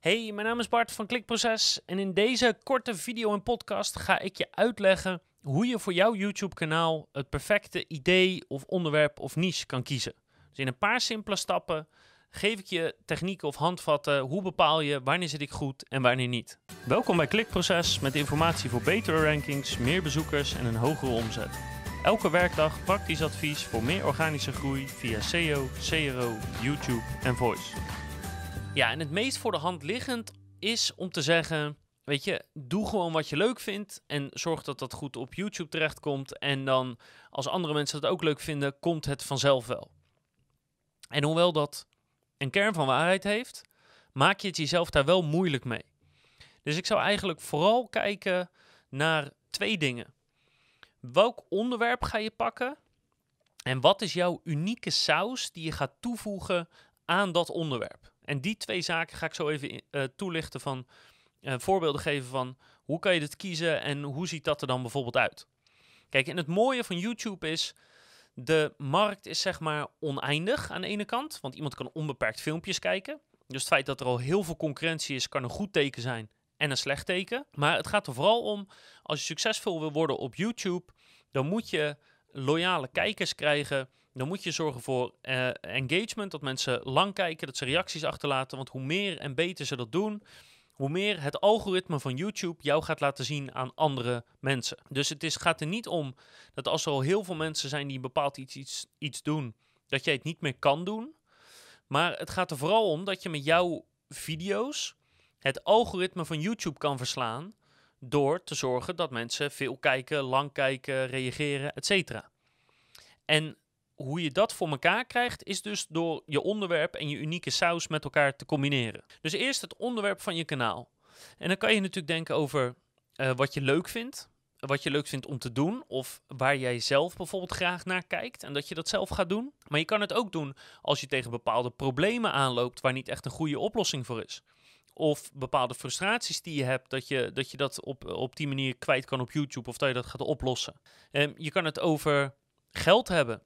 Hey, mijn naam is Bart van Klikproces en in deze korte video en podcast ga ik je uitleggen hoe je voor jouw YouTube-kanaal het perfecte idee of onderwerp of niche kan kiezen. Dus in een paar simpele stappen geef ik je technieken of handvatten. Hoe bepaal je wanneer zit ik goed en wanneer niet? Welkom bij Klikproces met informatie voor betere rankings, meer bezoekers en een hogere omzet. Elke werkdag praktisch advies voor meer organische groei via SEO, CRO, YouTube en Voice. Ja, en het meest voor de hand liggend is om te zeggen: Weet je, doe gewoon wat je leuk vindt en zorg dat dat goed op YouTube terechtkomt. En dan, als andere mensen dat ook leuk vinden, komt het vanzelf wel. En hoewel dat een kern van waarheid heeft, maak je het jezelf daar wel moeilijk mee. Dus ik zou eigenlijk vooral kijken naar twee dingen. Welk onderwerp ga je pakken? En wat is jouw unieke saus die je gaat toevoegen aan dat onderwerp? En die twee zaken ga ik zo even uh, toelichten van uh, voorbeelden geven van hoe kan je dit kiezen en hoe ziet dat er dan bijvoorbeeld uit. Kijk, en het mooie van YouTube is, de markt is zeg maar oneindig aan de ene kant, want iemand kan onbeperkt filmpjes kijken. Dus het feit dat er al heel veel concurrentie is, kan een goed teken zijn en een slecht teken. Maar het gaat er vooral om, als je succesvol wil worden op YouTube, dan moet je loyale kijkers krijgen. Dan moet je zorgen voor uh, engagement, dat mensen lang kijken, dat ze reacties achterlaten. Want hoe meer en beter ze dat doen, hoe meer het algoritme van YouTube jou gaat laten zien aan andere mensen. Dus het is, gaat er niet om dat als er al heel veel mensen zijn die bepaald iets, iets, iets doen, dat jij het niet meer kan doen. Maar het gaat er vooral om dat je met jouw video's het algoritme van YouTube kan verslaan door te zorgen dat mensen veel kijken, lang kijken, reageren, etc. En hoe je dat voor elkaar krijgt, is dus door je onderwerp en je unieke saus met elkaar te combineren. Dus eerst het onderwerp van je kanaal. En dan kan je natuurlijk denken over uh, wat je leuk vindt, wat je leuk vindt om te doen, of waar jij zelf bijvoorbeeld graag naar kijkt en dat je dat zelf gaat doen. Maar je kan het ook doen als je tegen bepaalde problemen aanloopt waar niet echt een goede oplossing voor is of bepaalde frustraties die je hebt, dat je dat, op, op die manier kwijt kan op YouTube of dat je dat gaat oplossen. Um, je kan het over geld hebben.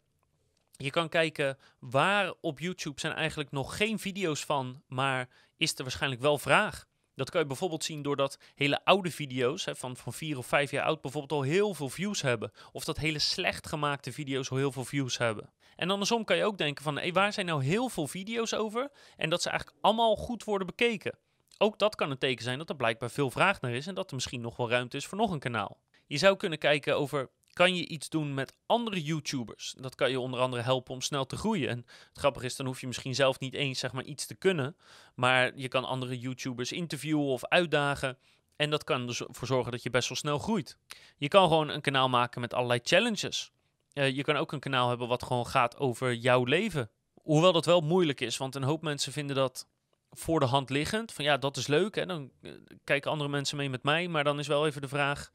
Je kan kijken waar op YouTube zijn eigenlijk nog geen video's van, maar is er waarschijnlijk wel vraag. Dat kan je bijvoorbeeld zien doordat hele oude video's hè, van, van vier of vijf jaar oud bijvoorbeeld al heel veel views hebben. Of dat hele slecht gemaakte video's al heel veel views hebben. En andersom kan je ook denken van hey, waar zijn nou heel veel video's over en dat ze eigenlijk allemaal goed worden bekeken. Ook dat kan een teken zijn dat er blijkbaar veel vraag naar is en dat er misschien nog wel ruimte is voor nog een kanaal. Je zou kunnen kijken over kan je iets doen met andere YouTubers. Dat kan je onder andere helpen om snel te groeien. En het grappige is, dan hoef je misschien zelf niet eens zeg maar, iets te kunnen. Maar je kan andere YouTubers interviewen of uitdagen. En dat kan dus ervoor zorgen dat je best wel snel groeit. Je kan gewoon een kanaal maken met allerlei challenges. Uh, je kan ook een kanaal hebben wat gewoon gaat over jouw leven. Hoewel dat wel moeilijk is, want een hoop mensen vinden dat voor de hand liggend. Van ja, dat is leuk. Hè? Dan uh, kijken andere mensen mee met mij. Maar dan is wel even de vraag: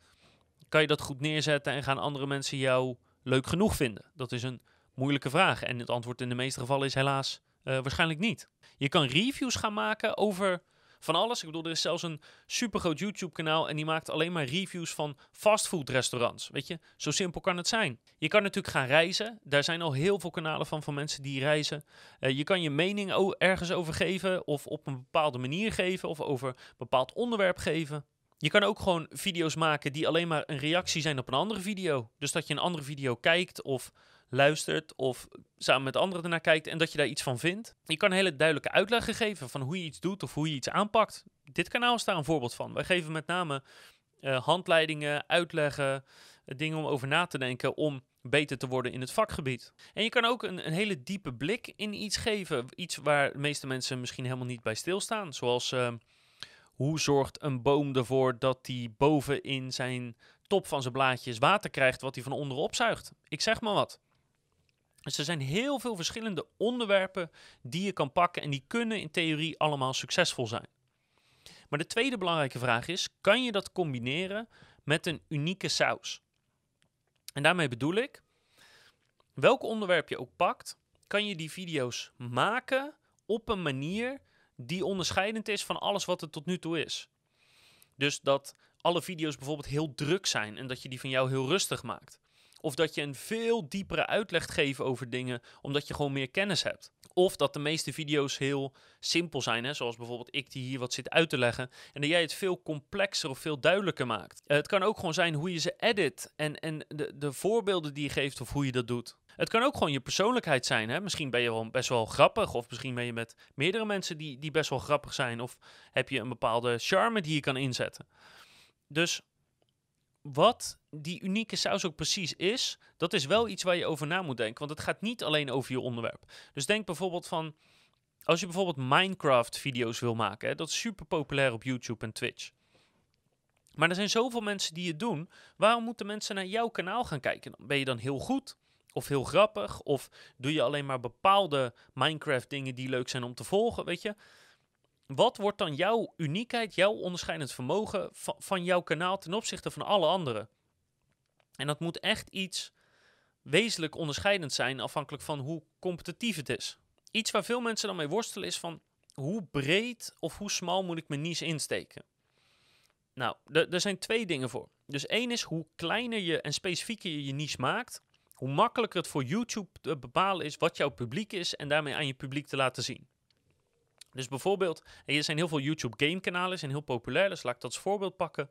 kan je dat goed neerzetten en gaan andere mensen jou leuk genoeg vinden? Dat is een moeilijke vraag. En het antwoord in de meeste gevallen is helaas uh, waarschijnlijk niet. Je kan reviews gaan maken over van alles. Ik bedoel, er is zelfs een supergroot YouTube-kanaal en die maakt alleen maar reviews van fastfood-restaurants. Weet je, zo simpel kan het zijn. Je kan natuurlijk gaan reizen. Daar zijn al heel veel kanalen van van mensen die reizen. Uh, je kan je mening ergens over geven of op een bepaalde manier geven of over een bepaald onderwerp geven. Je kan ook gewoon video's maken die alleen maar een reactie zijn op een andere video. Dus dat je een andere video kijkt of luistert of samen met anderen ernaar kijkt en dat je daar iets van vindt. Je kan hele duidelijke uitleggen geven van hoe je iets doet of hoe je iets aanpakt. Dit kanaal is daar een voorbeeld van. Wij geven met name uh, handleidingen, uitleggen, uh, dingen om over na te denken om beter te worden in het vakgebied. En je kan ook een, een, hele diepe blik in iets geven. Iets waar de meeste mensen misschien helemaal niet bij stilstaan. Zoals uh, hoe zorgt een boom ervoor dat hij bovenin zijn top van zijn blaadjes water krijgt wat hij van onderen opzuigt? Ik zeg maar wat. Dus er zijn heel veel verschillende onderwerpen die je kan pakken en die kunnen in theorie allemaal succesvol zijn. Maar de tweede belangrijke vraag is: kan je dat combineren met een unieke saus? En daarmee bedoel ik, welk onderwerp je ook pakt, kan je die video's maken op een manier die onderscheidend is van alles wat er tot nu toe is. Dus dat alle video's bijvoorbeeld heel druk zijn en dat je die van jou heel rustig maakt. Of dat je een veel diepere uitleg geeft over dingen omdat je gewoon meer kennis hebt. Of dat de meeste video's heel simpel zijn, hè? zoals bijvoorbeeld ik die hier wat zit uit te leggen. En dat jij het veel complexer of veel duidelijker maakt. Eh, het kan ook gewoon zijn hoe je ze edit en, en de, de voorbeelden die je geeft of hoe je dat doet. Het kan ook gewoon je persoonlijkheid zijn. Hè? Misschien ben je wel best wel grappig. Of misschien ben je met meerdere mensen die, die best wel grappig zijn. Of heb je een bepaalde charme die je kan inzetten. Dus wat die unieke saus ook precies is, dat is wel iets waar je over na moet denken. Want het gaat niet alleen over je onderwerp. Dus denk bijvoorbeeld van, als je bijvoorbeeld Minecraft-video's wil maken, dat is super populair op YouTube en Twitch. Maar er zijn zoveel mensen die het doen. Waarom moeten mensen naar jouw kanaal gaan kijken? Ben je dan heel goed? Of heel grappig? Of doe je alleen maar bepaalde Minecraft-dingen die leuk zijn om te volgen? Weet je? Wat wordt dan jouw uniekheid, jouw onderscheidend vermogen van, jouw kanaal ten opzichte van alle anderen? En dat moet echt iets wezenlijk onderscheidend zijn, afhankelijk van hoe competitief het is. Iets waar veel mensen dan mee worstelen is van hoe breed of hoe smal moet ik mijn niche insteken? Nou, er zijn twee dingen voor. Dus één is hoe kleiner je en specifieker je je niche maakt, hoe makkelijker het voor YouTube te bepalen is wat jouw publiek is en daarmee aan je publiek te laten zien. Dus bijvoorbeeld, er zijn heel veel YouTube game kanalen, zijn heel populair, dus laat ik dat als voorbeeld pakken.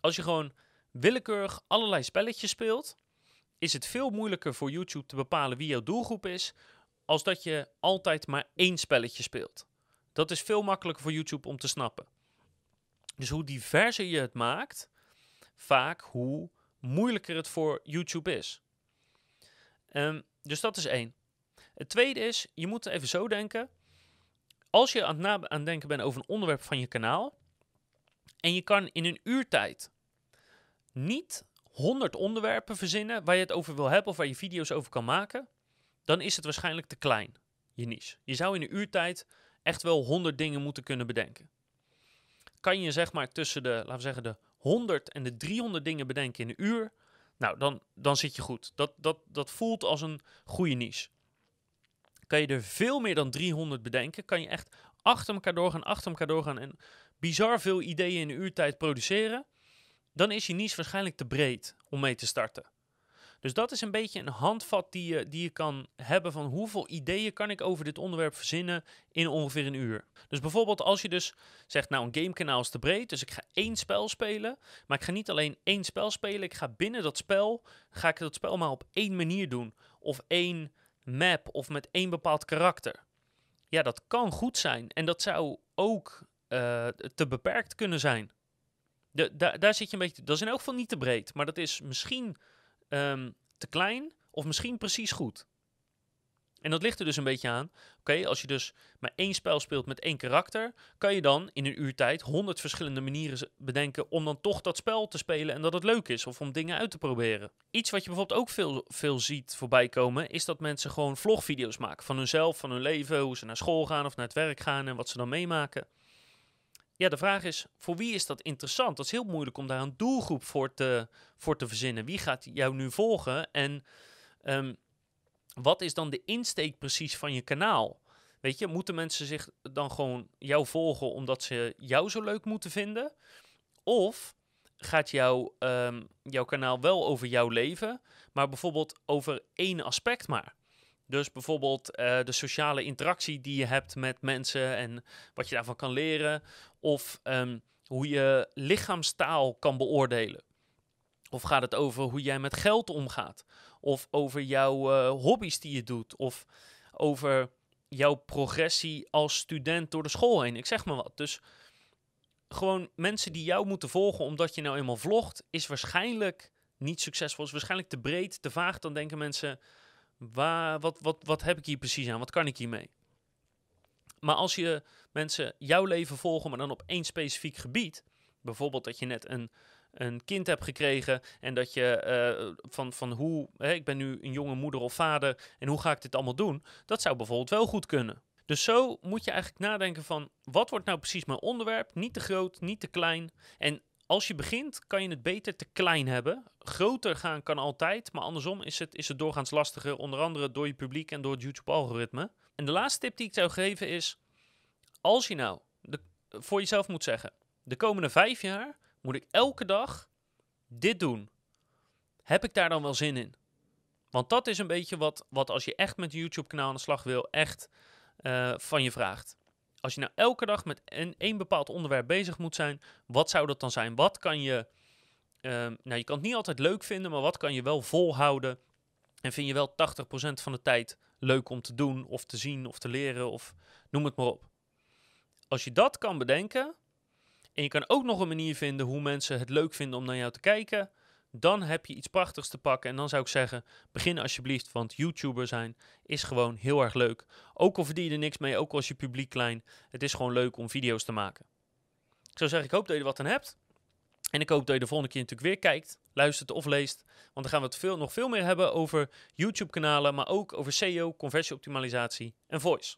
Als je gewoon willekeurig allerlei spelletjes speelt, is het veel moeilijker voor YouTube te bepalen wie jouw doelgroep is, als dat je altijd maar één spelletje speelt. Dat is veel makkelijker voor YouTube om te snappen. Dus hoe diverser je het maakt, vaak hoe moeilijker het voor YouTube is. Um, dus dat is één. Het tweede is, je moet even zo denken. Als je aan het aan denken bent over een onderwerp van je kanaal, en je kan in een uurtijd niet 100 onderwerpen verzinnen waar je het over wil hebben of waar je video's over kan maken, dan is het waarschijnlijk te klein, je niche. Je zou in een uurtijd echt wel 100 dingen moeten kunnen bedenken. Kan je zeg maar tussen de, laten we zeggen, de 100 en de 300 dingen bedenken in een uur, nou, dan, dan zit je goed. Dat, dat, dat voelt als een goede niche. Kan je er veel meer dan 300 bedenken, kan je echt achter elkaar doorgaan, achter elkaar doorgaan en bizar veel ideeën in een uurtijd produceren, dan is je niche waarschijnlijk te breed om mee te starten. Dus dat is een beetje een handvat die je, die je kan hebben van hoeveel ideeën kan ik over dit onderwerp verzinnen in ongeveer een uur. Dus bijvoorbeeld als je dus zegt, nou een gamekanaal is te breed, dus ik ga één spel spelen, maar ik ga niet alleen één spel spelen, ik ga binnen dat spel, ga ik dat spel maar op één manier doen. Of één map of met één bepaald karakter. Ja, dat kan goed zijn en dat zou ook uh, te beperkt kunnen zijn. De, daar zit je een beetje. Dat is in elk geval niet te breed, maar dat is misschien um, te klein of misschien precies goed. En dat ligt er dus een beetje aan. Oké, als je dus maar één spel speelt met één karakter, kan je dan in een uur tijd honderd verschillende manieren bedenken om dan toch dat spel te spelen en dat het leuk is of om dingen uit te proberen. Iets wat je bijvoorbeeld ook veel, veel ziet voorbij komen, is dat mensen gewoon vlogvideo's maken van hunzelf, van hun leven, hoe ze naar school gaan of naar het werk gaan en wat ze dan meemaken. Ja, de vraag is, voor wie is dat interessant? Dat is heel moeilijk om daar een doelgroep voor te, voor te verzinnen. Wie gaat jou nu volgen en um, wat is dan de insteek precies van je kanaal? Weet je, moeten mensen zich dan gewoon jou volgen omdat ze jou zo leuk moeten vinden? Of gaat jou, um, jouw kanaal wel over jouw leven, maar bijvoorbeeld over één aspect maar? Dus bijvoorbeeld uh, de sociale interactie die je hebt met mensen en wat je daarvan kan leren. Of um, hoe je lichaamstaal kan beoordelen. Of gaat het over hoe jij met geld omgaat? Of over jouw uh, hobby's die je doet? Of over jouw progressie als student door de school heen? Ik zeg maar wat. Dus gewoon mensen die jou moeten volgen omdat je nou eenmaal vlogt, is waarschijnlijk niet succesvol. Is waarschijnlijk te breed, te vaag. Dan denken mensen Waar, wat, wat, wat heb ik hier precies aan? Wat kan ik hiermee? Maar als je mensen jouw leven volgen, maar dan op één specifiek gebied, bijvoorbeeld dat je net een, een kind hebt gekregen en dat je uh, van, van hoe, hè, ik ben nu een jonge moeder of vader en hoe ga ik dit allemaal doen, dat zou bijvoorbeeld wel goed kunnen. Dus zo moet je eigenlijk nadenken van wat wordt nou precies mijn onderwerp? Niet te groot, niet te klein. En als je begint, kan je het beter te klein hebben. Groter gaan kan altijd, maar andersom is het, is het doorgaans lastiger, onder andere door je publiek en door het YouTube-algoritme. En de laatste tip die ik zou geven is, als je nou de, voor jezelf moet zeggen, de komende vijf jaar moet ik elke dag dit doen. Heb ik daar dan wel zin in? Want dat is een beetje wat, wat als je echt met een YouTube-kanaal aan de slag wil, echt eh, van je vraagt. Als je nou elke dag met een, bepaald onderwerp bezig moet zijn, wat zou dat dan zijn? Wat kan je, ehm, nou je kan het niet altijd leuk vinden, maar wat kan je wel volhouden? En vind je wel 80% van de tijd leuk om te doen, of te zien, of te leren, of noem het maar op. Als je dat kan bedenken, en je kan ook nog een manier vinden hoe mensen het leuk vinden om naar jou te kijken, dan heb je iets prachtigs te pakken. En dan zou ik zeggen, begin alsjeblieft, want YouTuber zijn is gewoon heel erg leuk. Ook al verdien je er niks mee, ook als je publiek klein, het is gewoon leuk om video's te maken. Ik zou zeggen, ik hoop dat je er wat aan hebt. En ik hoop dat je de volgende keer natuurlijk weer kijkt, luistert of leest. Want dan gaan we het veel, nog veel meer hebben over YouTube-kanalen, maar ook over SEO, conversieoptimalisatie en voice.